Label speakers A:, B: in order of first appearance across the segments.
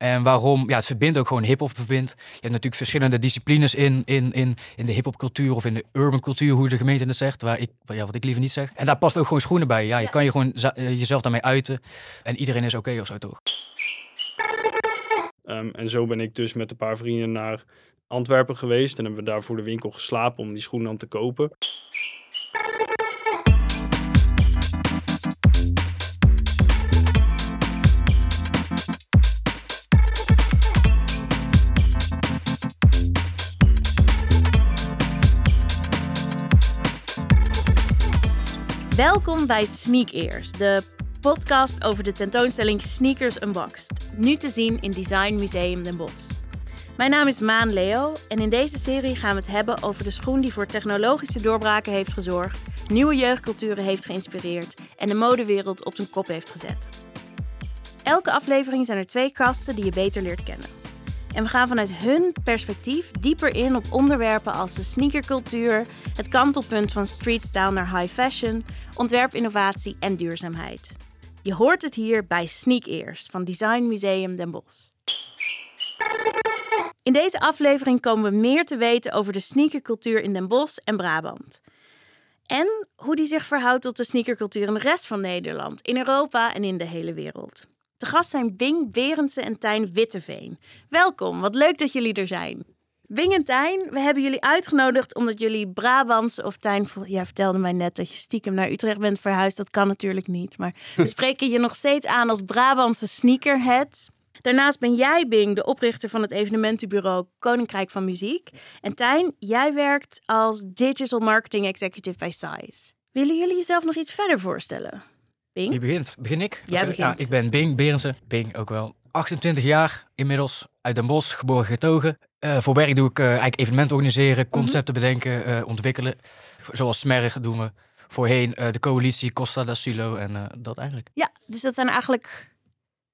A: En waarom? Ja, het verbindt ook gewoon hip-hop verbindt. Je hebt natuurlijk verschillende disciplines in, in, in, in de hip-hop cultuur of in de urban cultuur, hoe de gemeente het zegt. Waar ik, ja, wat ik liever niet zeg. En daar past ook gewoon schoenen bij. Ja, je kan je gewoon eh, jezelf daarmee uiten. En iedereen is oké of zo toch?
B: Ehm, en zo ben ik dus met een paar vrienden naar Antwerpen geweest. En hebben we daar voor de winkel geslapen om die schoenen dan te kopen.
C: Welkom bij Sneak Ears, de podcast over de tentoonstelling Sneakers Unboxed. Nu te zien in Design Museum Den Bosch. Mijn naam is Maan Leo en in deze serie gaan we het hebben over de schoen die voor technologische doorbraken heeft gezorgd, nieuwe jeugdculturen heeft geïnspireerd en de modewereld op zijn kop heeft gezet. Elke aflevering zijn er twee gasten die je beter leert kennen. En we gaan vanuit hun perspectief dieper in op onderwerpen als de sneakercultuur, het kantelpunt van streetstyle naar high fashion, ontwerpinnovatie en duurzaamheid. Je hoort het hier bij Sneak Ears van Design Museum Den Bosch. In deze aflevering komen we meer te weten over de sneakercultuur in Den Bosch en Brabant. En hoe die zich verhoudt tot de sneakercultuur in de rest van Nederland, in Europa en in de hele wereld. Te gast zijn Bing Berendsen en Tijn Witteveen. Welkom, wat leuk dat jullie er zijn. Bing en Tijn, we hebben jullie uitgenodigd omdat jullie Brabants of Tijn, jij vertelde mij net dat je stiekem naar Utrecht bent verhuisd. Dat kan natuurlijk niet, maar we spreken je nog steeds aan als Brabantse sneakerhead. Daarnaast ben jij, Bing, de oprichter van het evenementenbureau Koninkrijk van Muziek. En Tijn, jij werkt als Digital Marketing Executive bij Size. Willen jullie jezelf nog iets verder voorstellen? Bing?
A: Wie begint? Begin ik?
C: Jij
A: Oké,
C: begint.
A: Ja, ik ben Bing Berendsen. Bing ook wel. 28 jaar inmiddels, uit Den Bosch, geboren getogen. Eh, voor werk doe ik eh, eigenlijk evenementen organiseren, concepten bedenken, eh, ontwikkelen. Zoals Smerg doen we voorheen de coalitie Costa d'Asilo en eh, dat eigenlijk.
C: Ja, dus dat zijn eigenlijk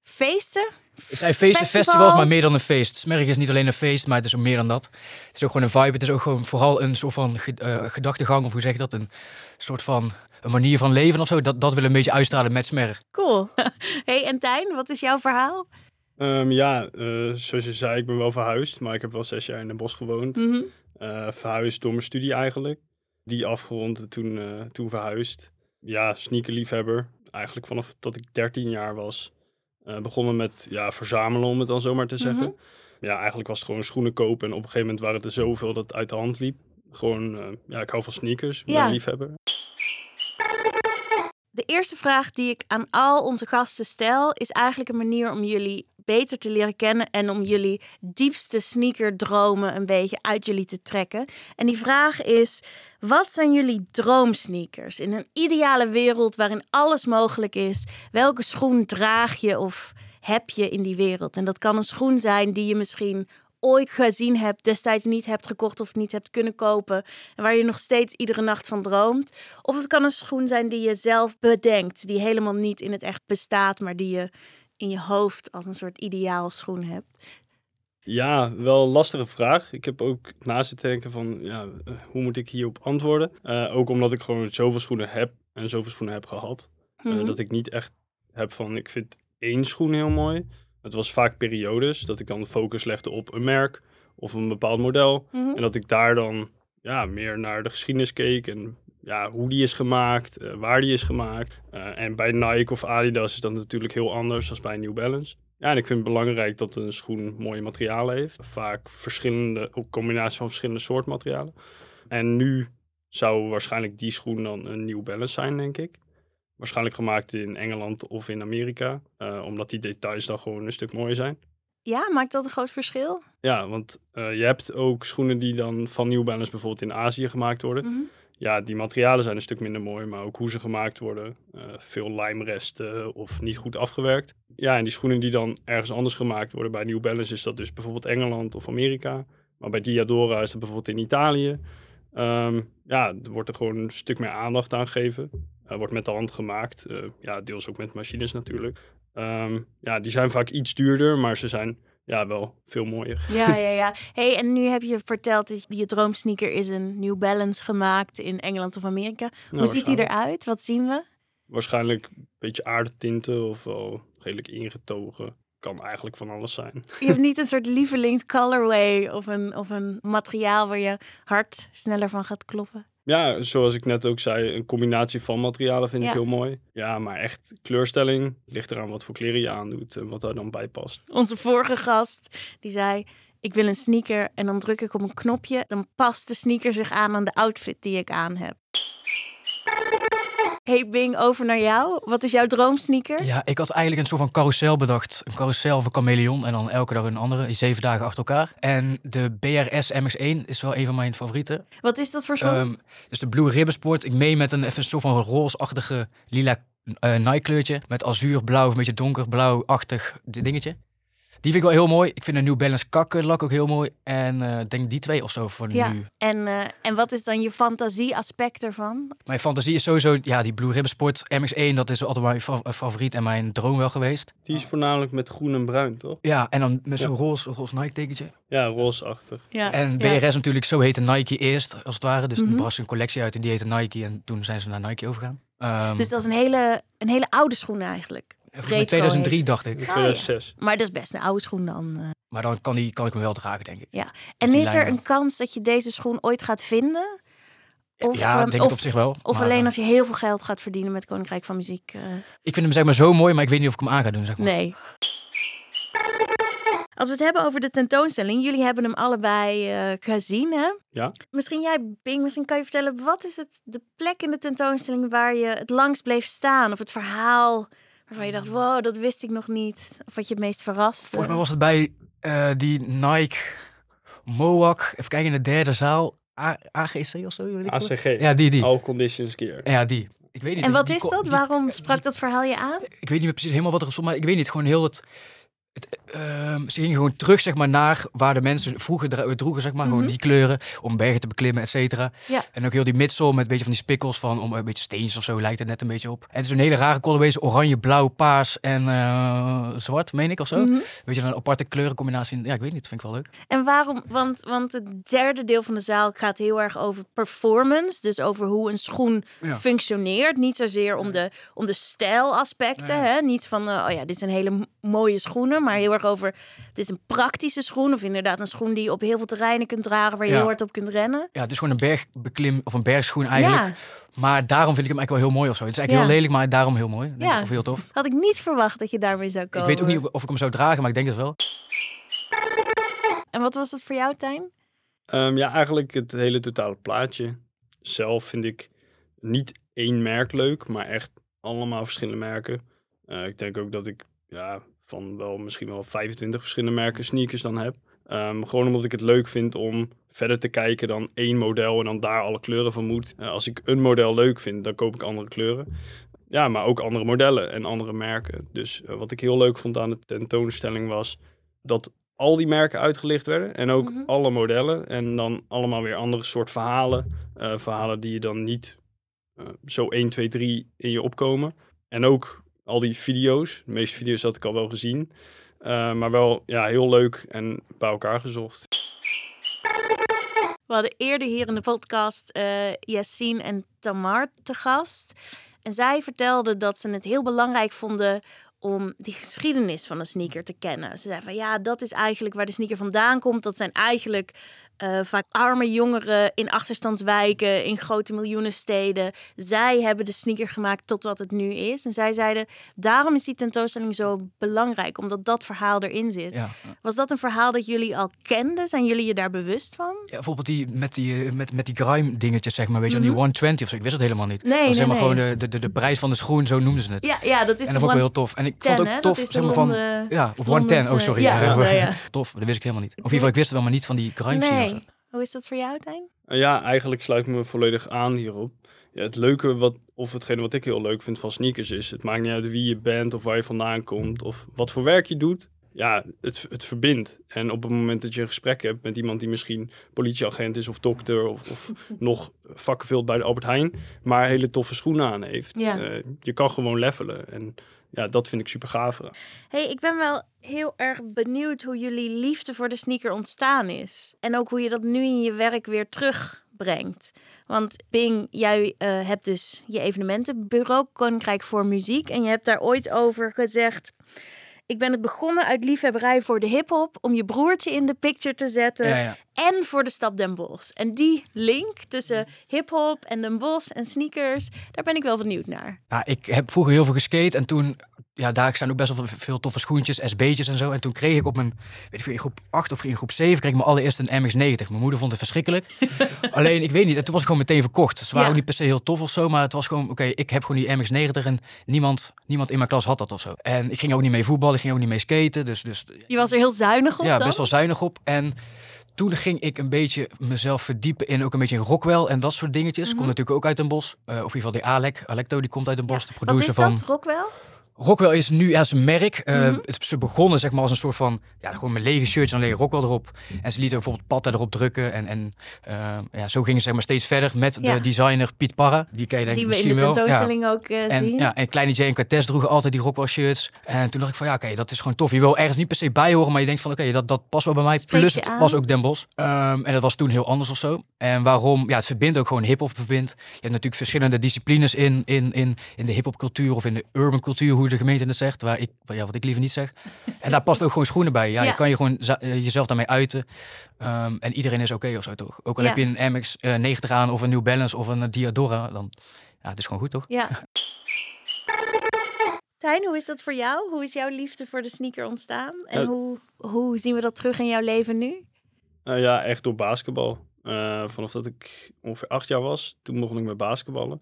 C: feesten.
A: Het zijn feesten,
C: Festivals.
A: festivals, maar meer dan een feest. Smerg is niet alleen een feest, maar het is ook meer dan dat. Het is ook gewoon een vibe. Het is ook gewoon vooral een soort van ge- gedachtegang, of hoe zeg je dat? Een soort van een manier van leven of zo. Dat, dat wil een beetje uitstralen met Smerg.
C: Cool. hey, en Tijn, wat is jouw verhaal?
B: Ehm, ja, eh, zoals je zei, ik ben wel verhuisd. Maar ik heb wel zes jaar in Den Bosch gewoond.
C: Mhm.
B: Eh, verhuisd door mijn studie eigenlijk. Die afgerond en toen, eh, toen verhuisd. Ja, sneakerliefhebber. Eigenlijk vanaf dat ik 13 jaar was. eh, begonnen met ja, verzamelen, om het dan zomaar te zeggen. Ja, eigenlijk was het gewoon schoenen kopen. En op een gegeven moment waren het er zoveel dat het uit de hand liep. Gewoon, ja, ik hou van sneakers. Ik ben
C: Ja.
B: een liefhebber.
C: De eerste vraag die ik aan al onze gasten stel, is eigenlijk een manier om jullie beter te leren kennen en om jullie diepste sneakerdromen een beetje uit jullie te trekken. En die vraag is: wat zijn jullie droomsneakers? In een ideale wereld waarin alles mogelijk is, welke schoen draag je of heb je in die wereld? En dat kan een schoen zijn die je misschien ooit gezien hebt, destijds niet hebt gekocht of niet hebt kunnen kopen. En waar je nog steeds iedere nacht van droomt. Of het kan een schoen zijn die je zelf bedenkt, die helemaal niet in het echt bestaat, maar die je in je hoofd als een soort ideaal schoen hebt.
B: Ja, wel een lastige vraag. Ik heb ook na zitten denken van, ja, hoe moet ik hierop antwoorden? Eh, ook omdat ik gewoon zoveel schoenen heb en zoveel schoenen heb gehad. Eh,
C: Mhm.
B: dat ik niet echt heb van, ik vind één schoen heel mooi. Het was vaak periodes dat ik dan de focus legde op een merk of een bepaald model.
C: Mhm.
B: En dat ik daar dan ja, meer naar de geschiedenis keek en ja, hoe die is gemaakt, eh, waar die is gemaakt. Eh, en bij Nike of Adidas is dat natuurlijk heel anders dan bij New Balance. Ja, en ik vind het belangrijk dat een schoen mooie materialen heeft. Vaak verschillende, ook combinatie van verschillende soorten materialen. En nu zou waarschijnlijk die schoen dan een New Balance zijn, denk ik. Waarschijnlijk gemaakt in Engeland of in Amerika. eh, omdat die details dan gewoon een stuk mooier zijn.
C: Ja, maakt dat een groot verschil?
B: Ja, want eh, je hebt ook schoenen die dan van New Balance bijvoorbeeld in Azië gemaakt worden.
C: Mhm.
B: Ja, die materialen zijn een stuk minder mooi, maar ook hoe ze gemaakt worden. eh, veel lijmresten of niet goed afgewerkt. Ja, en die schoenen die dan ergens anders gemaakt worden, bij New Balance is dat dus bijvoorbeeld Engeland of Amerika. Maar bij Diadora is dat bijvoorbeeld in Italië. Ehm, ja, er wordt er gewoon een stuk meer aandacht aan gegeven. Eh, wordt met de hand gemaakt. eh, ja, deels ook met machines natuurlijk. Ehm, ja, die zijn vaak iets duurder, maar ze zijn ja, wel veel mooier.
C: Ja, ja, ja. hey, en nu heb je verteld dat je droomsneaker is een New Balance gemaakt in Engeland of Amerika.
B: Nou,
C: Hoe ziet die eruit? Wat zien we?
B: Waarschijnlijk een beetje aardetinten of wel redelijk ingetogen. kan eigenlijk van alles zijn.
C: Je hebt niet een soort lievelings colorway of een, of een materiaal waar je hart sneller van gaat kloppen.
B: Ja, zoals ik net ook zei, een combinatie van materialen vind
C: Ja.
B: ik heel mooi. Ja, maar echt kleurstelling ligt eraan wat voor kleren je aandoet en wat daar dan bij past.
C: Onze vorige gast die zei: Ik wil een sneaker en dan druk ik op een knopje. Dan past de sneaker zich aan aan de outfit die ik aan heb. Hey Bing, over naar jou. Wat is jouw droomsneaker?
A: Ja, ik had eigenlijk een soort van carousel bedacht. Een carousel van chameleon en dan elke dag een andere, zeven dagen achter elkaar. En de BRS MX1 is wel een van mijn favorieten.
C: Wat is dat voor schoen?
A: Ehm, dus de Blue Ribbon Sport. Ik meen met een, even een soort van roosachtige lila eh Nike kleurtje. Met azuur, blauw, een beetje donkerblauw-achtig di- dingetje. Die vind ik wel heel mooi. Ik vind de New Balance kakkenlak ook heel mooi. En eh, ik denk die twee of zo voor
C: ja.
A: nu.
C: En, eh, en wat is dan je fantasie-aspect ervan?
A: Mijn fantasie is sowieso, ja, die Blue Ribbon Sport MX1. Dat is altijd mijn fa- favoriet en mijn droom wel geweest.
B: Die is voornamelijk met groen en bruin, toch?
A: Ja, en dan met zo'n
B: Ja.
A: roze, roze Nike tekentje.
B: Ja, roosachtig.
C: Ja.
A: En
C: ja.
A: BRS natuurlijk, zo heette Nike eerst, als het ware. Dus toen bracht ze een collectie uit en die heette Nike. En toen zijn ze naar Nike overgegaan. Ehm
C: Dus dat is een hele, een hele oude schoen eigenlijk.
A: Volgens mij
C: retro
A: 2003
C: heet
A: dacht
B: In
A: ik.
C: ja.
B: 2006.
C: Maar dat is best een oude schoen dan. eh.
A: Maar dan kan, die, kan ik hem wel dragen, denk ik.
C: En
A: die
C: is er een kans dat je deze schoen ooit gaat vinden? Of,
A: ja,
C: ehm,
A: denk
C: of,
A: ik op zich wel.
C: of
A: Maar,
C: alleen
A: eh,
C: als je heel veel geld gaat verdienen met Koninkrijk van Muziek? eh,
A: Ik vind hem zeg maar zo mooi, maar ik weet niet of ik hem aan ga doen, zeg maar.
C: nee. Als we het hebben over de tentoonstelling, jullie hebben hem allebei eh, gezien, hè?
B: Ja.
C: Misschien jij, Bing, misschien kan je vertellen, wat is het, de plek in de tentoonstelling waar je het langst bleef staan? Of het verhaal waarvan je dacht, wow, dat wist ik nog niet. Of wat je het meest verrast?
A: Volgens mij was het bij eh, die Nike Moak, even kijken, in de derde zaal. A- AGC of zo? weet ik.
B: ACG.
A: Ja, die, die.
B: All Conditions Gear.
A: Ja, die. Ik weet niet.
C: En wat
A: die
C: is dat?
A: die-
C: Waarom sprak
A: die-
C: dat verhaal je aan?
A: Ik weet niet meer precies helemaal wat er stond, maar ik weet niet. Gewoon heel het... het ehm, ze gingen gewoon terug, zeg maar, naar waar de mensen vroeger droegen, zeg maar.
C: Mhm.
A: Gewoon die kleuren, om bergen te beklimmen, et cetera.
C: Ja.
A: En ook heel die midsole met een beetje van die spikkels van, om een beetje steentjes of zo, lijkt het net een beetje op. En het is een hele rare colorways, oranje, blauw, paars en eh, zwart, meen ik, of zo.
C: Mhm.
A: Weet je, een aparte kleurencombinatie. Ja, ik weet niet, dat vind ik wel leuk.
C: En waarom? Want, want het derde deel van de zaal gaat heel erg over performance. Dus over hoe een schoen
A: Ja.
C: functioneert. Niet zozeer om de, om de stijlaspecten.
A: Nee.
C: Hè? Niet van, eh, oh ja, dit zijn hele mooie schoenen. Maar heel erg over, dit is een praktische schoen. Of inderdaad een schoen die je op heel veel terreinen kunt dragen. Waar je
A: Ja.
C: heel hard op kunt rennen.
A: Ja, het is gewoon een bergbeklim of een bergschoen eigenlijk.
C: Ja,
A: Maar daarom vind ik hem eigenlijk wel heel mooi of zo. Het is eigenlijk
C: Ja.
A: heel lelijk, maar daarom heel mooi. Denk ik,
C: Ja.
A: Of heel tof.
C: dat had ik niet verwacht dat je daarmee zou
A: Ik
C: komen.
A: weet ook niet of ik hem zou dragen, maar ik denk het wel.
C: En wat was het voor jou, Tijn?
B: Ehm, ja, eigenlijk het hele totale plaatje. Zelf vind ik niet één merk leuk, maar echt allemaal verschillende merken. Eh, ik denk ook dat ik ja, van wel misschien wel 25 verschillende merken sneakers dan heb. Ehm, gewoon omdat ik het leuk vind om verder te kijken dan één model en dan daar alle kleuren van moet. Eh, als ik een model leuk vind, dan koop ik andere kleuren. Ja, maar ook andere modellen en andere merken. Dus eh, wat ik heel leuk vond aan de tentoonstelling was dat al die merken uitgelicht werden. En ook
C: Mhm.
B: alle modellen. En dan allemaal weer andere soort verhalen. Eh, verhalen die je dan niet zo 1, 2, 3 in je opkomen. En ook al die video's. De meeste video's had ik al wel gezien. Eh, maar wel ja, heel leuk en bij elkaar gezocht.
C: We hadden eerder hier in de podcast Yassine en Tamar te gast. En zij vertelden dat ze het heel belangrijk vonden om die geschiedenis van een sneaker te kennen. Ze zeiden van ja, dat is eigenlijk waar de sneaker vandaan komt. Dat zijn eigenlijk eh, vaak arme jongeren in achterstandswijken, in grote miljoenensteden. Zij hebben de sneaker gemaakt tot wat het nu is. En zij zeiden, daarom is die tentoonstelling zo belangrijk, omdat dat verhaal erin zit.
A: Ja.
C: Was dat een verhaal dat jullie al kenden? Zijn jullie je daar bewust van?
A: Ja, bijvoorbeeld die, met die, eh, met, met die grime dingetjes, zeg maar. Weet je,
C: Mhm.
A: die 120 of zo. Ik wist het helemaal niet.
C: Nee,
A: dat
C: nee, nee.
A: gewoon de, de, de, prijs van de schoen, zo noemden ze het.
C: Ja, ja, dat is
A: en dat vond ik wel heel tof. En ik
C: 10,
A: vond het ook tof, zeg maar van... Ja, of
C: Londens,
A: 110. Oh,
C: eh,
A: sorry.
C: ja,
A: Ja. Tof, dat wist ik helemaal niet. Of in ieder geval, ik wist het wel, maar niet van die grime scene.
C: Nee. Hoe is dat voor jou, Tijn?
B: Eh, ja, eigenlijk sluit ik me volledig aan hierop. Ja, het leuke, wat, of hetgene wat ik heel leuk vind van sneakers is... het maakt niet uit wie je bent of waar je vandaan komt... of wat voor werk je doet. Ja, het, het verbindt. En op het moment dat je een gesprek hebt met iemand die misschien politieagent is... of dokter of, of nog vakken vult bij de Albert Heijn... maar hele toffe schoenen aan heeft.
C: Ja.
B: Eh, je kan gewoon levelen. En ja, dat vind ik super gaaf.
C: hey, ik ben wel heel erg benieuwd hoe jullie liefde voor de sneaker ontstaan is. En ook hoe je dat nu in je werk weer terugbrengt. Want Bing, jij eh, hebt dus je evenementenbureau Koninkrijk voor Muziek. En je hebt daar ooit over gezegd... Ik ben het begonnen uit liefhebberij voor de hip-hop. Om je broertje in de picture te zetten.
A: Ja, ja.
C: En voor de stad Den Bosch. En die link tussen hip-hop en Den Bosch en sneakers. Daar ben ik wel benieuwd naar.
A: Ja, ik heb vroeger heel veel geskate en toen, ja, daar staan ook best wel veel toffe schoentjes, SB'tjes en zo. En toen kreeg ik op mijn, weet ik veel, in groep 8 of in groep 7, kreeg ik mijn allereerst een MX-90. Mijn moeder vond het verschrikkelijk. Alleen, ik weet niet, en toen was ik gewoon meteen verkocht. Ze waren
C: Ja.
A: ook niet per se heel tof of zo, maar het was gewoon, oké, ik heb gewoon die MX-90 en niemand, niemand in mijn klas had dat of zo. En ik ging ook niet mee voetballen, ik ging ook niet mee skaten, dus, dus
C: Je was er heel zuinig op
A: ja,
C: dan?
A: best wel zuinig op. En toen ging ik een beetje mezelf verdiepen in ook een beetje in Rockwell en dat soort dingetjes. Komt natuurlijk ook uit Den Bosch. Eh, of in ieder geval die Alec. Alecto, die komt uit Den Bosch. de
C: Wat
A: producer
C: is
A: van...
C: dat, Rockwell?
A: Rockwell is nu ja, zijn merk. Eh,
C: Mhm.
A: het, ze begonnen zeg maar als een soort van, ja, gewoon met lege shirts en alleen Rockwell erop. En ze lieten bijvoorbeeld patten erop drukken. En, en eh, ja, zo gingen ze zeg maar steeds verder met
C: Ja.
A: de designer Piet Parra. Die ken je denk
C: Die
A: ik
C: we in
A: misschien
C: de
A: wel. Ja.
C: tentoonstelling ook eh,
A: En,
C: zien.
A: ja, en Kleine J en Cortez droegen altijd die Rockwell shirts. En toen dacht ik van ja, oké, dat is gewoon tof. Je wil ergens niet per se bij horen, maar je denkt van oké, dat, dat past wel bij mij. Plus het
C: aan.
A: was ook Den Bosch. Ehm, en dat was toen heel anders of zo. En waarom? Ja, het verbindt ook gewoon hip-hop verbindt. Je hebt natuurlijk verschillende disciplines in, in, in, in de hip-hop cultuur of in de urban cultuur, hoe de gemeente het zegt. Waar ik, ja, wat ik liever niet zeg. En daar past ook gewoon schoenen bij. Ja,
C: Ja.
A: je kan je gewoon eh, jezelf daarmee uiten. Ehm, en iedereen is oké of zo toch? Ook al
C: Ja.
A: heb je een MX eh, 90 aan of een New Balance of een eh, Diadora, dan ja, het is gewoon goed toch?
C: Ja. Tijn, hoe is dat voor jou? Hoe is jouw liefde voor de sneaker ontstaan? En hoe, hoe zien we dat terug in jouw leven nu?
B: Nou ja, echt door basketbal. Eh, vanaf dat ik ongeveer acht jaar was, toen begon ik met basketballen.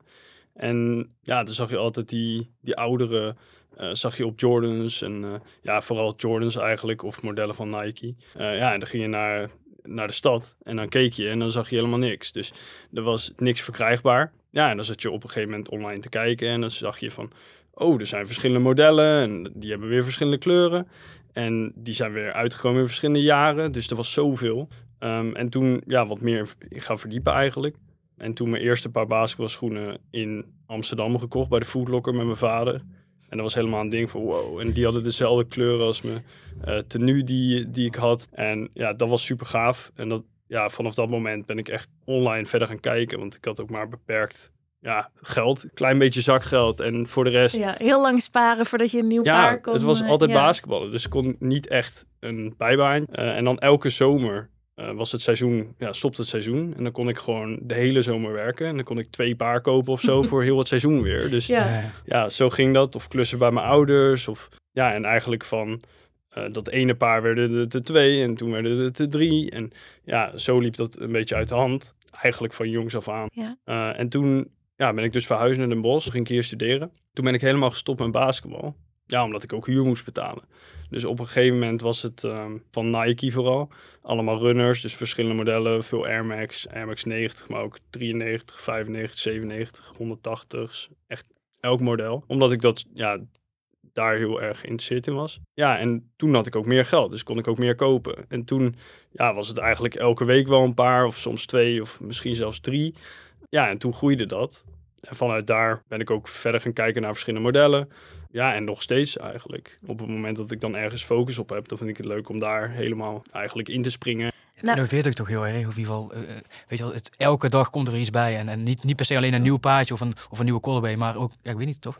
B: En ja, dan zag je altijd die, die oudere, eh, zag je op Jordans en eh, ja, vooral Jordans eigenlijk, of modellen van Nike. Eh, ja, en dan ging je naar, naar de stad en dan keek je en dan zag je helemaal niks. Dus er was niks verkrijgbaar. Ja, en dan zat je op een gegeven moment online te kijken en dan zag je van, oh, er zijn verschillende modellen en die hebben weer verschillende kleuren. En die zijn weer uitgekomen in verschillende jaren, dus er was zoveel. Ehm, en toen ja, wat meer gaan verdiepen eigenlijk. En toen mijn eerste paar basketbalschoenen in Amsterdam gekocht bij de Foodlocker met mijn vader. En dat was helemaal een ding van wow. En die hadden dezelfde kleuren als mijn eh tenue die, die ik had. En ja, dat was super gaaf. En dat, ja, vanaf dat moment ben ik echt online verder gaan kijken. Want ik had ook maar beperkt ja, geld. Klein beetje zakgeld. En voor de rest
C: Ja, heel lang sparen voordat je een nieuw paar
B: ja,
C: kon.
B: het was
C: eh,
B: altijd
C: ja.
B: basketballen. Dus ik kon niet echt een bijbaan. Eh, en dan elke zomer eh, was het seizoen, ja, stopte het seizoen. En dan kon ik gewoon de hele zomer werken. En dan kon ik twee paar kopen of zo voor heel het seizoen weer. Dus
A: ja.
B: Zo ging dat. Of klussen bij mijn ouders. Of, ja, en eigenlijk van eh, dat ene paar werden het er twee. En toen werden het er drie. En ja, zo liep dat een beetje uit de hand. Eigenlijk van jongs af aan.
C: Ja.
B: Eh, en toen ja, ben ik dus verhuisd naar Den Bosch. Ging ik hier studeren. Toen ben ik helemaal gestopt met basketbal. Ja, omdat ik ook huur moest betalen. Dus op een gegeven moment was het ehm, van Nike vooral. Allemaal runners, dus verschillende modellen. Veel Air Max, Air Max 90, maar ook 93, 95, 97, 180. Echt elk model. Omdat ik dat, ja, daar heel erg geïnteresseerd in was. Ja, en toen had ik ook meer geld, dus kon ik ook meer kopen. En toen ja, was het eigenlijk elke week wel een paar, of soms twee, of misschien zelfs drie. Ja, en toen groeide dat. En vanuit daar ben ik ook verder gaan kijken naar verschillende modellen. Ja, en nog steeds eigenlijk. Op het moment dat ik dan ergens focus op heb, dan vind ik het leuk om daar helemaal eigenlijk in te springen.
A: Het
C: Nou-
A: innoveert ook toch heel erg. Of in ieder geval, eh, eh, weet je wel, het, elke dag komt er iets bij. En, en niet, niet per se alleen een nieuw paardje of een, of een nieuwe colorway, maar ook, ja, ik weet niet, toch?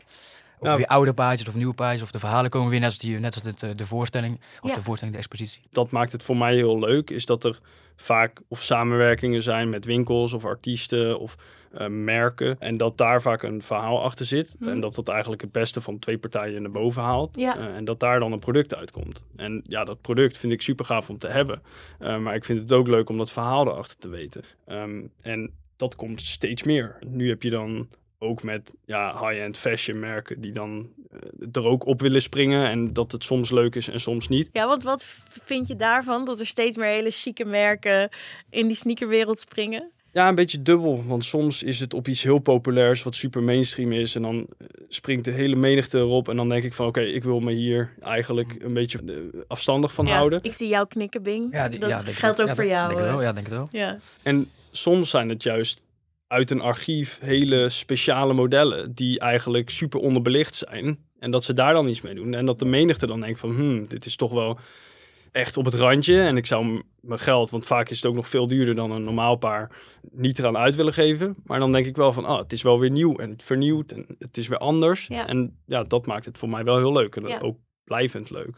A: Of
B: Ja.
A: weer oude paardjes of nieuwe paardjes. Of de verhalen komen weer net als, die, net als het, eh, de voorstelling. Of
C: Ja.
A: de voorstelling, de expositie.
B: dat maakt het voor mij heel leuk, is dat er vaak of samenwerkingen zijn met winkels of artiesten of eh, merken. En dat daar vaak een verhaal achter zit.
C: Mhm.
B: En dat dat eigenlijk het beste van twee partijen naar boven haalt.
C: Ja.
B: Eh, en dat daar dan een product uitkomt. En ja, dat product vind ik super gaaf om te hebben. Eh, maar ik vind het ook leuk om dat verhaal erachter te weten. Ehm, en dat komt steeds meer. Nu heb je dan ook met ja, high-end fashion merken die dan eh, er ook op willen springen. En dat het soms leuk is en soms niet.
C: Ja, want wat vind je daarvan? Dat er steeds meer hele chique merken in die sneakerwereld springen?
B: Ja, een beetje dubbel. Want soms is het op iets heel populairs wat super mainstream is. En dan eh, springt de hele menigte erop. En dan denk ik van oké, ik wil me hier eigenlijk een beetje eh, afstandig van
C: Ja,
B: houden.
C: Ik zie jou knikken, Bing.
A: die-
C: dat geldt ook
A: Ja,
C: voor jou.
A: Denk het wel, ja, denk het wel.
C: Ja.
B: En soms zijn het juist uit een archief hele speciale modellen die eigenlijk super onderbelicht zijn. En dat ze daar dan iets mee doen. En dat de menigte dan denkt van, hmm, dit is toch wel echt op het randje. En ik zou mijn geld, want vaak is het ook nog veel duurder dan een normaal paar, niet eraan uit willen geven. Maar dan denk ik wel van, ah, het is wel weer nieuw en vernieuwd en het is weer anders.
C: Ja.
B: En ja, dat maakt het voor mij wel heel leuk. En
C: Ja.
B: ook blijvend leuk.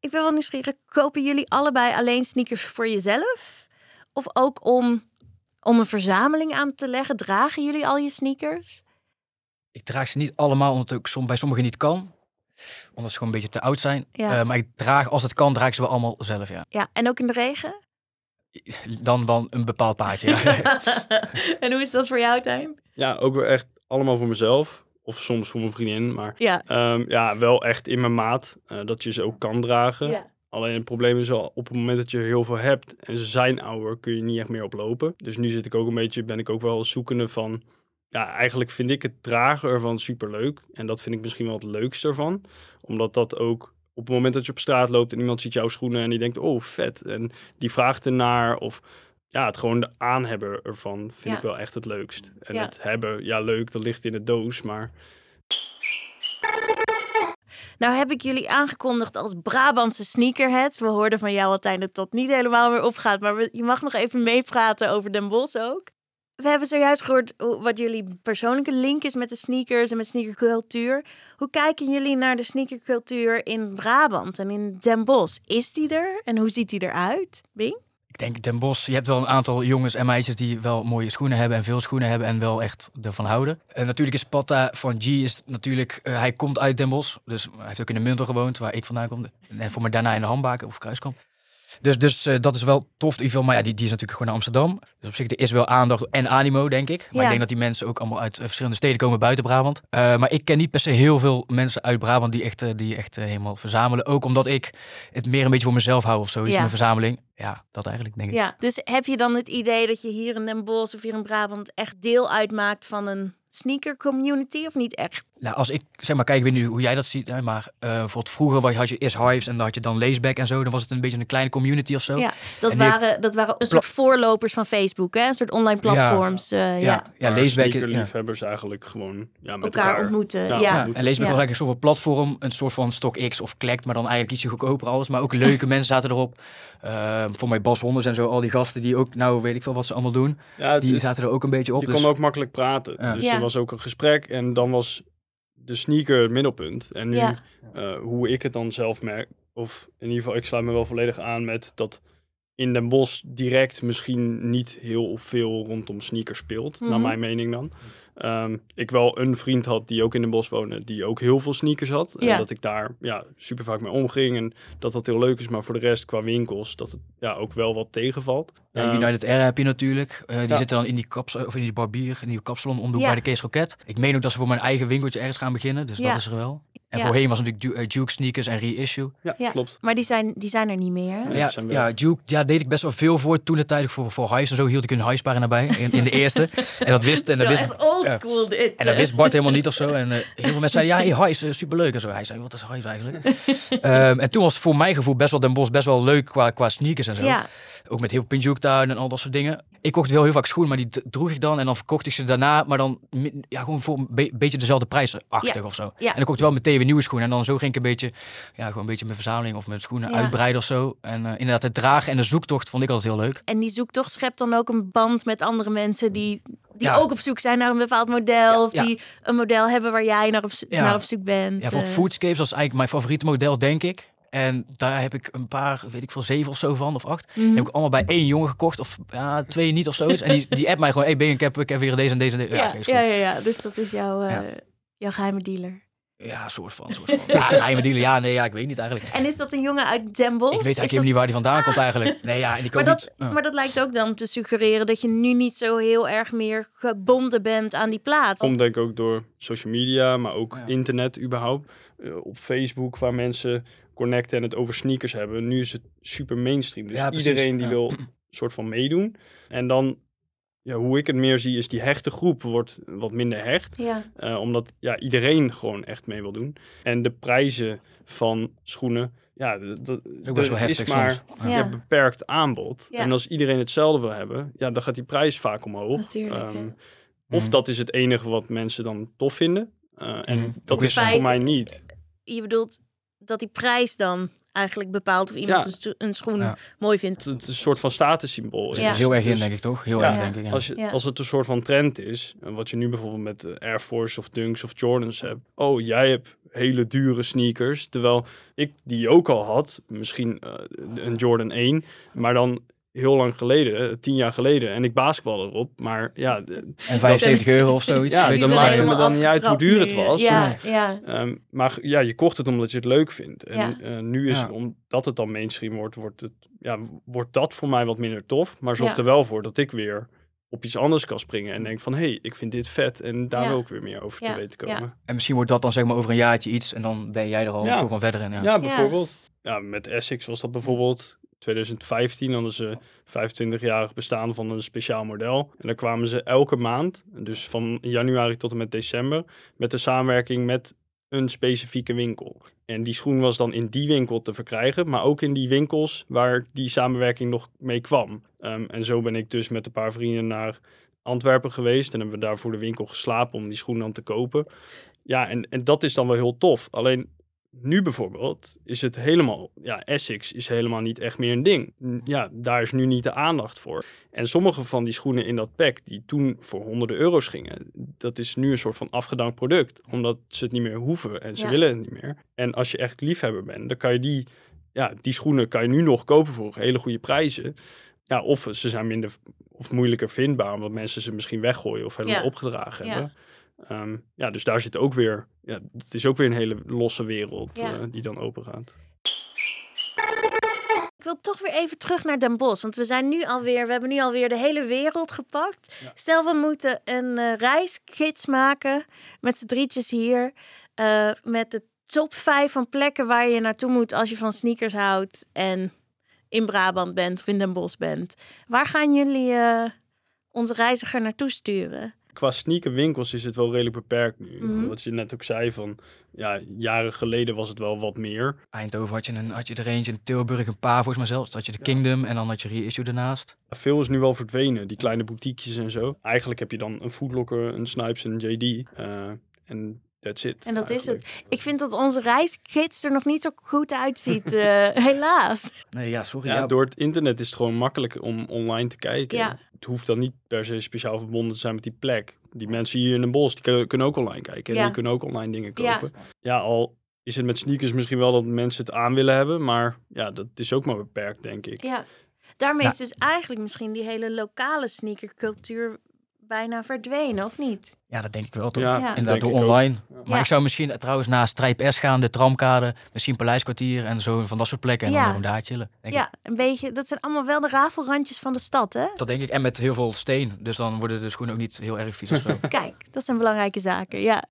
C: Ik ben wel nieuwsgierig. Kopen jullie allebei alleen sneakers voor jezelf? Of ook om, om een verzameling aan te leggen? Dragen jullie al je sneakers?
A: Ik draag ze niet allemaal, omdat ook som, bij sommigen niet kan. Omdat ze gewoon een beetje te oud zijn.
C: Ja.
A: Eh, maar ik draag, als het kan, draag ik ze wel allemaal zelf, ja.
C: Ja, en ook in de regen?
A: Dan wel een bepaald paardje, ja.
C: en hoe is dat voor jou, Tijn?
B: Ja, ook weer echt allemaal voor mezelf. Of soms voor mijn vriendin. Maar
C: Ja.
B: ehm, ja, wel echt in mijn maat. eh, dat je ze ook kan dragen.
C: ja.
B: Alleen het probleem is wel, op het moment dat je heel veel hebt en ze zijn ouder, kun je niet echt meer oplopen. Dus nu zit ik ook een beetje, ben ik ook wel zoekende van, ja, eigenlijk vind ik het dragen ervan superleuk. En dat vind ik misschien wel het leukste ervan. Omdat dat ook, op het moment dat je op straat loopt en iemand ziet jouw schoenen en die denkt, oh vet. En die vraagt ernaar of ja, het gewoon de aanhebber ervan vind
C: Ja.
B: ik wel echt het leukst. En
C: Ja.
B: het hebben, ja leuk, dat ligt in de doos, maar
C: Nou heb ik jullie aangekondigd als Brabantse sneakerhead. We hoorden van jou, Altijn, dat dat niet helemaal meer opgaat. Maar je mag nog even meepraten over Den Bosch ook. We hebben zojuist gehoord wat jullie persoonlijke link is met de sneakers en met sneakercultuur. Hoe kijken jullie naar de sneakercultuur in Brabant en in Den Bosch? Is die er en hoe ziet die eruit? Bing?
A: Ik denk Den Bosch, je hebt wel een aantal jongens en meisjes die wel mooie schoenen hebben en veel schoenen hebben en wel echt ervan houden. En natuurlijk is Patta van G is natuurlijk, eh, hij komt uit Den Bosch, dus hij heeft ook in de Munter gewoond, waar ik vandaan kom. En voor mij daarna in de Hambaken of Kruiskamp. Dus, dus eh, dat is wel tof. geval. Maar ja, die, die is natuurlijk gewoon naar Amsterdam. Dus op zich er is wel aandacht en animo, denk ik. Maar
C: Ja.
A: ik denk dat die mensen ook allemaal uit eh, verschillende steden komen buiten Brabant. Eh, maar ik ken niet per se heel veel mensen uit Brabant die echt, die echt helemaal verzamelen. Ook omdat ik het meer een beetje voor mezelf hou of zoiets,
C: Ja.
A: mijn verzameling. Ja, dat eigenlijk denk ik.
C: Ja, dus heb je dan het idee dat je hier in Den Bosch of hier in Brabant echt deel uitmaakt van een sneaker community of niet echt?
A: Nou, als ik zeg maar, kijk, ik weet niet hoe jij dat ziet, hè, maar eh bijvoorbeeld vroeger was, had je eerst Hives en dan had je dan Laceback en zo. Dan was het een beetje een kleine community of zo.
C: Ja, dat
A: En die-
C: waren, dat waren een soort voorlopers van Facebook, hè? Een soort online platforms. eh, ja,
A: ja, ja. Ja.
B: sneakerliefhebbers eigenlijk gewoon ja, met
C: elkaar,
B: elkaar,
C: ontmoeten.
B: Ja,
C: Ja,
A: Ja,
B: ontmoeten.
A: en Laceback
C: Ja.
A: was eigenlijk een soort platform, een soort van StockX of Collect, maar dan eigenlijk ietsje goedkoper alles. Maar ook leuke mensen zaten erop. Eh, voor mij Bas Wonders en zo, al die gasten die ook, nou weet ik veel wat ze allemaal doen,
B: Ja, het-
A: die zaten er ook een beetje op.
B: je
A: dus-
B: kon ook makkelijk praten.
A: Ja.
B: Dus
C: Ja.
B: er was ook een gesprek en dan was de sneaker het middelpunt. En nu,
C: Ja.
B: eh, hoe ik het dan zelf merk, of in ieder geval, ik sluit me wel volledig aan met dat in Den Bosch direct misschien niet heel veel rondom sneakers speelt,
C: Mhm.
B: naar mijn mening dan. Ehm, ik wel een vriend had die ook in Den Bosch woonde, die ook heel veel sneakers had. En
C: Ja.
B: dat ik daar ja, super vaak mee omging en dat dat heel leuk is. Maar voor de rest, qua winkels, dat het ja, ook wel wat tegenvalt.
A: Ja,
B: Ehm,
A: United Air heb je natuurlijk. Eh, die
B: ja.
A: zitten dan in die, kaps, of in die barbier, in die kapsalon om de
C: Ja.
A: bij de Kees Roket. Ik meen ook dat ze voor mijn eigen winkeltje ergens gaan beginnen, dus
C: Ja.
A: dat is er wel. En
C: Ja.
A: voorheen was natuurlijk eh, Duke Sneakers en Reissue.
B: ja,
C: Ja.
B: klopt.
C: Maar die zijn, die zijn er niet meer.
B: Nee.
A: Ja,
B: wel-
A: ja, Duke, ja, deed ik best wel veel voor toen de tijd voor, voor Hives en zo hield ik een Hives-pagina bij in, in de eerste. En dat wist, en dat
C: is
A: wist,
C: echt old
A: ja.
C: school dit.
A: en dat wist Bart helemaal niet of zo. En eh, heel veel mensen zeiden, ja, hey, Hives, eh, superleuk en zo. Hij zei, wat is Hives eigenlijk? Ehm, en toen was het voor mijn gevoel best wel Den Bosch best wel leuk qua, qua sneakers en zo.
C: Ja,
A: Ook met heel Pinjuk tuin en al dat soort dingen. Ik kocht wel heel vaak schoenen, maar die droeg ik dan. En dan verkocht ik ze daarna, maar dan ja, gewoon voor een be- beetje dezelfde prijzen, achtig
C: Ja.
A: of zo.
C: Ja.
A: En dan kocht ik wel meteen weer nieuwe schoenen. En dan zo ging ik een beetje, ja, gewoon een beetje mijn verzameling of mijn schoenen
C: Ja.
A: uitbreiden of zo. En eh, inderdaad, het dragen en de zoektocht vond ik altijd heel leuk.
C: en die zoektocht schept dan ook een band met andere mensen die, die
A: Ja.
C: ook op zoek zijn naar een bepaald model. Of die een model hebben waar jij naar op, zo- naar op zoek bent.
A: Ja, voor
C: eh.
A: Foodscapes was eigenlijk mijn favoriete model, denk ik. En daar heb ik een paar, weet ik veel, zeven of zo van, of acht.
C: Mhm.
A: Die heb ik allemaal bij één jongen gekocht, of ja, twee niet of zoiets. En die, die app mij gewoon, hey Ben, ik heb, ik heb weer deze en deze en deze.
C: ja, ja, ja, ja, dus dat is jouw, eh, jouw geheime dealer.
A: Ja, soort van, soort van. Ja, geheime dealer, ja, nee, ja, ik weet niet eigenlijk.
C: En is dat een jongen uit Den Bosch?
A: Ik weet eigenlijk
C: dat-
A: niet waar die vandaan komt eigenlijk. Nee, ja, en die
C: Maar
A: komt
C: dat,
A: niet...
C: maar dat lijkt ook dan te suggereren dat je nu niet zo heel erg meer gebonden bent aan die plaat.
B: Komt denk ik ook door social media, maar ook
A: Ja.
B: internet überhaupt. Eh, op Facebook, waar mensen connecten en het over sneakers hebben. Nu is het super mainstream. Dus
A: Ja, precies,
B: iedereen die
A: ja.
B: wil een soort van meedoen. En dan, ja, hoe ik het meer zie, is die hechte groep wordt wat minder hecht.
C: Ja,
B: Eh, omdat ja, iedereen gewoon echt mee wil doen. En de prijzen van schoenen, ja, d- d-
A: Ook best wel heftig
B: is maar.
A: Ja.
B: Beperkt aanbod.
C: Ja.
B: En als iedereen hetzelfde wil hebben, ja, dan gaat die prijs vaak omhoog.
C: Natuurlijk,
B: Ehm,
C: ja.
B: Of
A: Mhm.
B: dat is het enige wat mensen dan tof vinden. Eh, en
A: Mhm.
B: dat is
C: weer-
B: voor mij niet.
C: je bedoelt dat die prijs dan eigenlijk bepaalt of iemand
B: Ja.
C: een, sto- een schoen
A: Ja.
C: mooi vindt.
B: Het, is een soort van statussymbool.
C: Ja.
A: is heel erg in,
B: Dus
A: denk ik, toch? Heel
B: Ja.
A: erg, denk ik. Ja.
B: Als, je,
C: Ja.
B: als het een soort van trend is, en wat je nu bijvoorbeeld met eh, Air Force of Dunks of Jordans hebt. Oh, jij hebt hele dure sneakers. Terwijl ik die ook al had, misschien eh, een Jordan 1, maar dan heel lang geleden, eh, tien jaar geleden. En ik basketbal erop, maar ja...
A: En 75 euro of zoiets.
B: Ja,
A: weet
B: dan
A: je
B: maakt
A: wel.
B: het me dan niet uit hoe duur het was.
C: Ja, ja.
B: Ehm, maar ja, je kocht het omdat je het leuk vindt. En
C: Ja.
B: eh, nu is
A: Ja.
B: het, omdat het dan mainstream wordt, wordt, het, ja, wordt dat voor mij wat minder tof. Maar zorgt
C: Ja.
B: er wel voor dat ik weer op iets anders kan springen. En denk van, hé, hey, ik vind dit vet. En daar wil ik weer meer over
C: Ja,
B: te weten
C: ja.
B: komen.
A: En misschien wordt dat dan zeg maar over een jaartje iets en dan ben jij er al soort van verder in. Ja.
B: Ja, bijvoorbeeld. Ja. met Essex was dat bijvoorbeeld 2015. hadden ze 25-jarig bestaan van een speciaal model. En dan kwamen ze elke maand, dus van januari tot en met december, met de samenwerking met een specifieke winkel. En die schoen was dan in die winkel te verkrijgen, maar ook in die winkels waar die samenwerking nog mee kwam. Ehm, en zo ben ik dus met een paar vrienden naar Antwerpen geweest en hebben we daar voor de winkel geslapen om die schoen dan te kopen. Ja, en, en dat is dan wel heel tof. Alleen nu bijvoorbeeld is het helemaal, ja, Essex is helemaal niet echt meer een ding. Ja, daar is nu niet de aandacht voor. En sommige van die schoenen in dat pack, die toen voor honderden euro's gingen, dat is nu een soort van afgedankt product. Omdat ze het niet meer hoeven en ze
C: Ja.
B: willen het niet meer. En als je echt liefhebber bent, dan kan je die, ja, die schoenen kan je nu nog kopen voor hele goede prijzen. Ja, of ze zijn minder of moeilijker vindbaar, omdat mensen ze misschien weggooien of helemaal
C: Ja.
B: opgedragen
C: Ja.
B: Ehm, ja, dus daar zit ook weer, ja, het is ook weer een hele losse wereld
C: Ja.
B: eh, die dan open gaat.
C: Ik wil toch weer even terug naar Den Bosch. Want we zijn nu alweer, we hebben nu alweer de hele wereld gepakt.
B: Ja.
C: Stel, we moeten een eh, reisgids maken met z'n drietjes hier. eh, met de top 5 van plekken waar je naartoe moet als je van sneakers houdt. En in Brabant bent of in Den Bosch bent. Waar gaan jullie onze reiziger naartoe sturen?
B: Qua sneakerwinkels is het wel redelijk beperkt nu.
C: Mhm.
B: Wat je net ook zei van, ja, jaren geleden was het wel wat meer.
A: Eindhoven had je, een, had je er eentje, in Tilburg een paar volgens mij zelfs. Dan had je de Kingdom en dan had je Reissue ernaast.
B: Veel is nu wel verdwenen, die kleine boutiquejes en zo. Eigenlijk heb je dan een Foodlocker, een Snipes en een JD. eh, En that's it.
C: En dat is
B: eigenlijk.
C: Ik vind dat onze reisgids er nog niet zo goed uitziet, eh, helaas.
A: Nee, ja, sorry.
B: Ja,
A: Ja,
B: door het internet is het gewoon makkelijk om online te kijken.
C: Ja.
B: Het hoeft dan niet per se speciaal verbonden te zijn met die plek. Die mensen hier in Den Bosch, die kun- kunnen ook online kijken. En
C: Ja.
B: die kunnen ook online dingen
C: Ja.
B: kopen. Ja. al is het met sneakers misschien wel dat mensen het aan willen hebben. Maar ja, dat is ook maar beperkt, denk ik.
C: Ja, daarmee
A: Nou.
C: is dus eigenlijk misschien die hele lokale sneakercultuur bijna verdwenen, of niet?
A: ja, dat denk ik wel toch.
B: Ja,
C: Ja.
A: Inderdaad,
B: denk
A: door online.
B: Ja.
A: Maar
C: Ja.
A: ik zou misschien eh, trouwens naar Strijp S gaan, de tramkade, misschien Paleiskwartier en zo van dat soort plekken. En
C: Ja.
A: dan gewoon daar chillen. Denk ik.
C: Ja, een beetje. Dat zijn allemaal wel de rafelrandjes van de stad, hè?
A: Dat denk ik. En met heel veel steen. Dus dan worden de schoenen ook niet heel erg vies of zo.
C: Kijk, dat zijn belangrijke zaken, ja.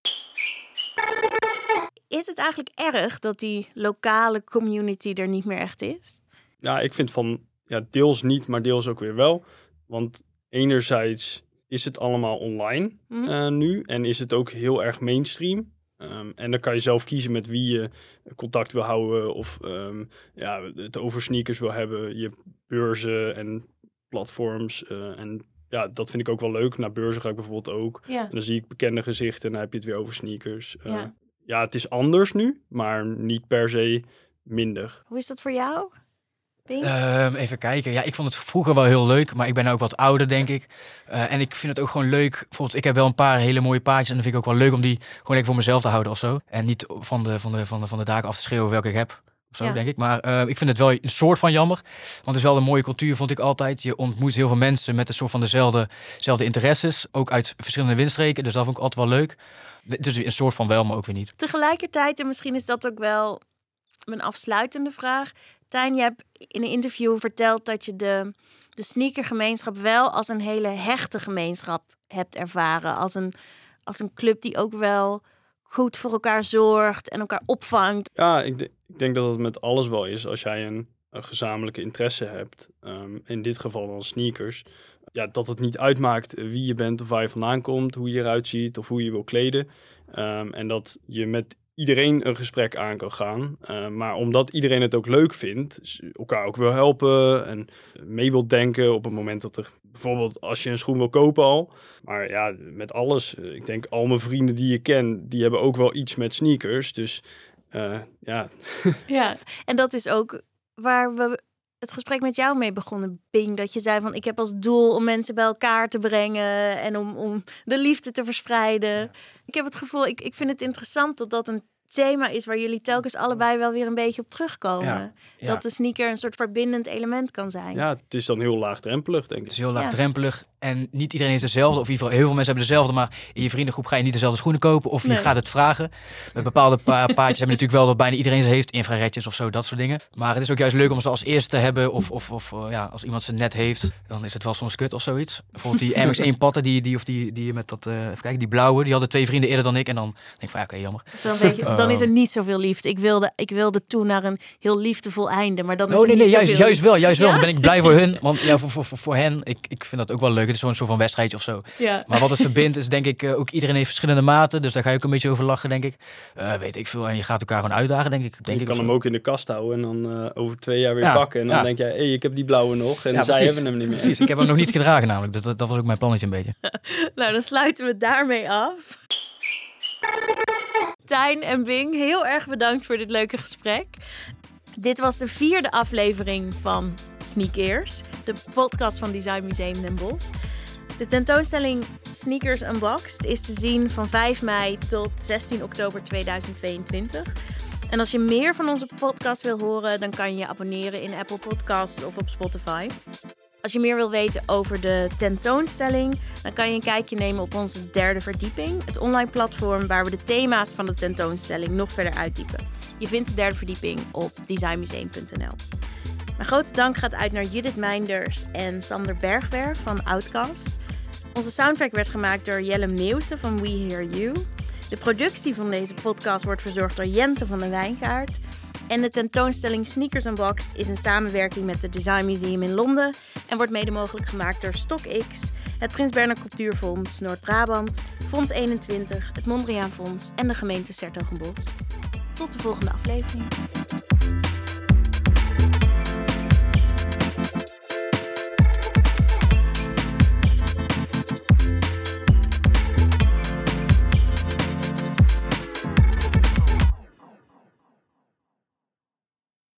C: Is het eigenlijk erg dat die lokale community er niet meer echt is?
B: Ja, ik vind van ja, deels niet, maar deels ook weer wel. Want enerzijds is het allemaal online
C: Hm?
B: eh, nu en is het ook heel erg mainstream. Ehm, en dan kan je zelf kiezen met wie je contact wil houden of ehm, ja, het over sneakers wil hebben. Je beurzen en platforms. eh, en ja, dat vind ik ook wel leuk. Naar beurzen ga ik bijvoorbeeld ook.
C: Ja.
B: En dan zie ik bekende gezichten en dan heb je het weer over sneakers. Eh,
C: Ja.
B: ja, het is anders nu, maar niet per se minder.
C: Hoe is dat voor jou?
A: Ehm, even kijken. Ja, ik vond het vroeger wel heel leuk, maar ik ben ook wat ouder, denk ik. Eh, en ik vind het ook gewoon leuk. Bijvoorbeeld, ik heb wel een paar hele mooie paardjes en dan vind ik ook wel leuk om die gewoon lekker voor mezelf te houden of zo. En niet van de, van de, van de, van de daken af te schreeuwen welke ik heb. Of zo,
C: Ja.
A: denk ik. Maar eh, ik vind het wel een soort van jammer. Want het is wel een mooie cultuur, vond ik altijd. Je ontmoet heel veel mensen met een soort van dezelfde, dezelfde interesses. Ook uit verschillende windstreken. Dus dat vond ik altijd wel leuk. Dus een soort van wel, maar ook weer niet.
C: Tegelijkertijd, en misschien is dat ook wel een afsluitende vraag. Tijn, je hebt in een interview verteld dat je de, de sneakergemeenschap wel als een hele hechte gemeenschap hebt ervaren. Als een, als een club die ook wel goed voor elkaar zorgt en elkaar opvangt.
B: Ja, ik, ik denk dat het met alles wel is als jij een, een gezamenlijke interesse hebt. Ehm, in dit geval dan sneakers. Ja, dat het niet uitmaakt wie je bent of waar je vandaan komt, hoe je eruit ziet of hoe je wil kleden. Ehm, en dat je met iedereen een gesprek aan kan gaan. Ehm, maar omdat iedereen het ook leuk vindt, elkaar ook wil helpen en mee wil denken op het moment dat er bijvoorbeeld als je een schoen wil kopen al. Maar ja, met alles. eh, Ik denk al mijn vrienden die je ken, die hebben ook wel iets met sneakers. Dus eh, ja,
C: Ja, en dat is ook waar we het gesprek met jou mee begonnen, Bing. Dat je zei van ik heb als doel om mensen bij elkaar te brengen en om, om de liefde te verspreiden. Ik heb het gevoel, ik, ik vind het interessant dat dat een thema is waar jullie telkens allebei wel weer een beetje op terugkomen.
A: Ja, ja.
C: Dat de sneaker een soort verbindend element kan zijn.
B: Ja, het is dan heel laagdrempelig, denk
A: Het
B: ik.
A: is heel
C: Ja.
A: laagdrempelig en niet iedereen heeft dezelfde. Of in ieder geval heel veel mensen hebben dezelfde, maar in je vriendengroep ga je niet dezelfde schoenen kopen. Of je gaat het vragen. Met bepaalde pa paardjes hebben natuurlijk wel dat bijna iedereen ze heeft. Infraredjes of zo, dat soort dingen. Maar het is ook juist leuk om ze als eerste te hebben. Of, of, of eh, ja, als iemand ze net heeft, dan is het wel soms kut of zoiets. Bijvoorbeeld die MX1 patten, die, die, of die, die met dat, even kijken, die blauwe. Die hadden twee vrienden eerder dan ik. En dan denk ik van, ja, oké, jammer.
C: Dus dan, weet je, dan is er
A: Oh.
C: niet zoveel liefde. Ik wilde, ik wilde toe naar een heel liefdevol einde, maar dan is
A: Oh nee, nee, juist, juist wel, juist wel.
C: Ja?
A: Dan ben ik blij voor hun. Want ja, voor, voor, voor, voor hen, ik, ik vind dat ook wel leuk. Het is zo'n soort van wedstrijdje of zo.
C: Ja.
A: Maar wat het verbindt is denk ik, eh, ook iedereen heeft verschillende maten. Dus daar ga je ook een beetje over lachen, denk ik. Eh, weet ik veel. En je gaat elkaar gewoon uitdagen, denk ik. Denk
B: je
A: ik
B: kan hem ook in de kast houden en dan eh, over twee jaar weer
A: Ja,
B: pakken. En dan
A: ja.
B: denk jij, hé, hey, ik heb die blauwe nog. En
A: Ja,
B: zij
A: precies.
B: hebben hem niet meer.
A: Precies, ik heb hem nog niet gedragen namelijk. Dat, dat, dat was ook mijn plannetje een beetje.
C: Nou, dan sluiten we daarmee af. Tijn en Bing, heel erg bedankt voor dit leuke gesprek. Dit was de vierde aflevering van Sneakers, de podcast van Design Museum Den Bosch. De tentoonstelling Sneakers Unboxed is te zien van 5 mei tot 16 oktober 2022. En als je meer van onze podcast wil horen, dan kan je je abonneren in Apple Podcasts of op Spotify. Als je meer wil weten over de tentoonstelling, dan kan je een kijkje nemen op onze derde verdieping, het online platform waar we de thema's van de tentoonstelling nog verder uitdiepen. Je vindt de derde verdieping op designmuseum.nl. Mijn grote dank gaat uit naar Judith Meinders en Sander Bergwer van Outcast. Onze soundtrack werd gemaakt door Jelle Meeuwse van We Hear You. De productie van deze podcast wordt verzorgd door Jente van den Wijngaard. En de tentoonstelling Sneakers Unboxed is een samenwerking met het Design Museum in Londen en wordt mede mogelijk gemaakt door StockX, het Prins Bernhard Cultuurfonds Noord-Brabant, Fonds 21, het Mondriaan Fonds en de gemeente Sertogenbos. Tot de volgende aflevering.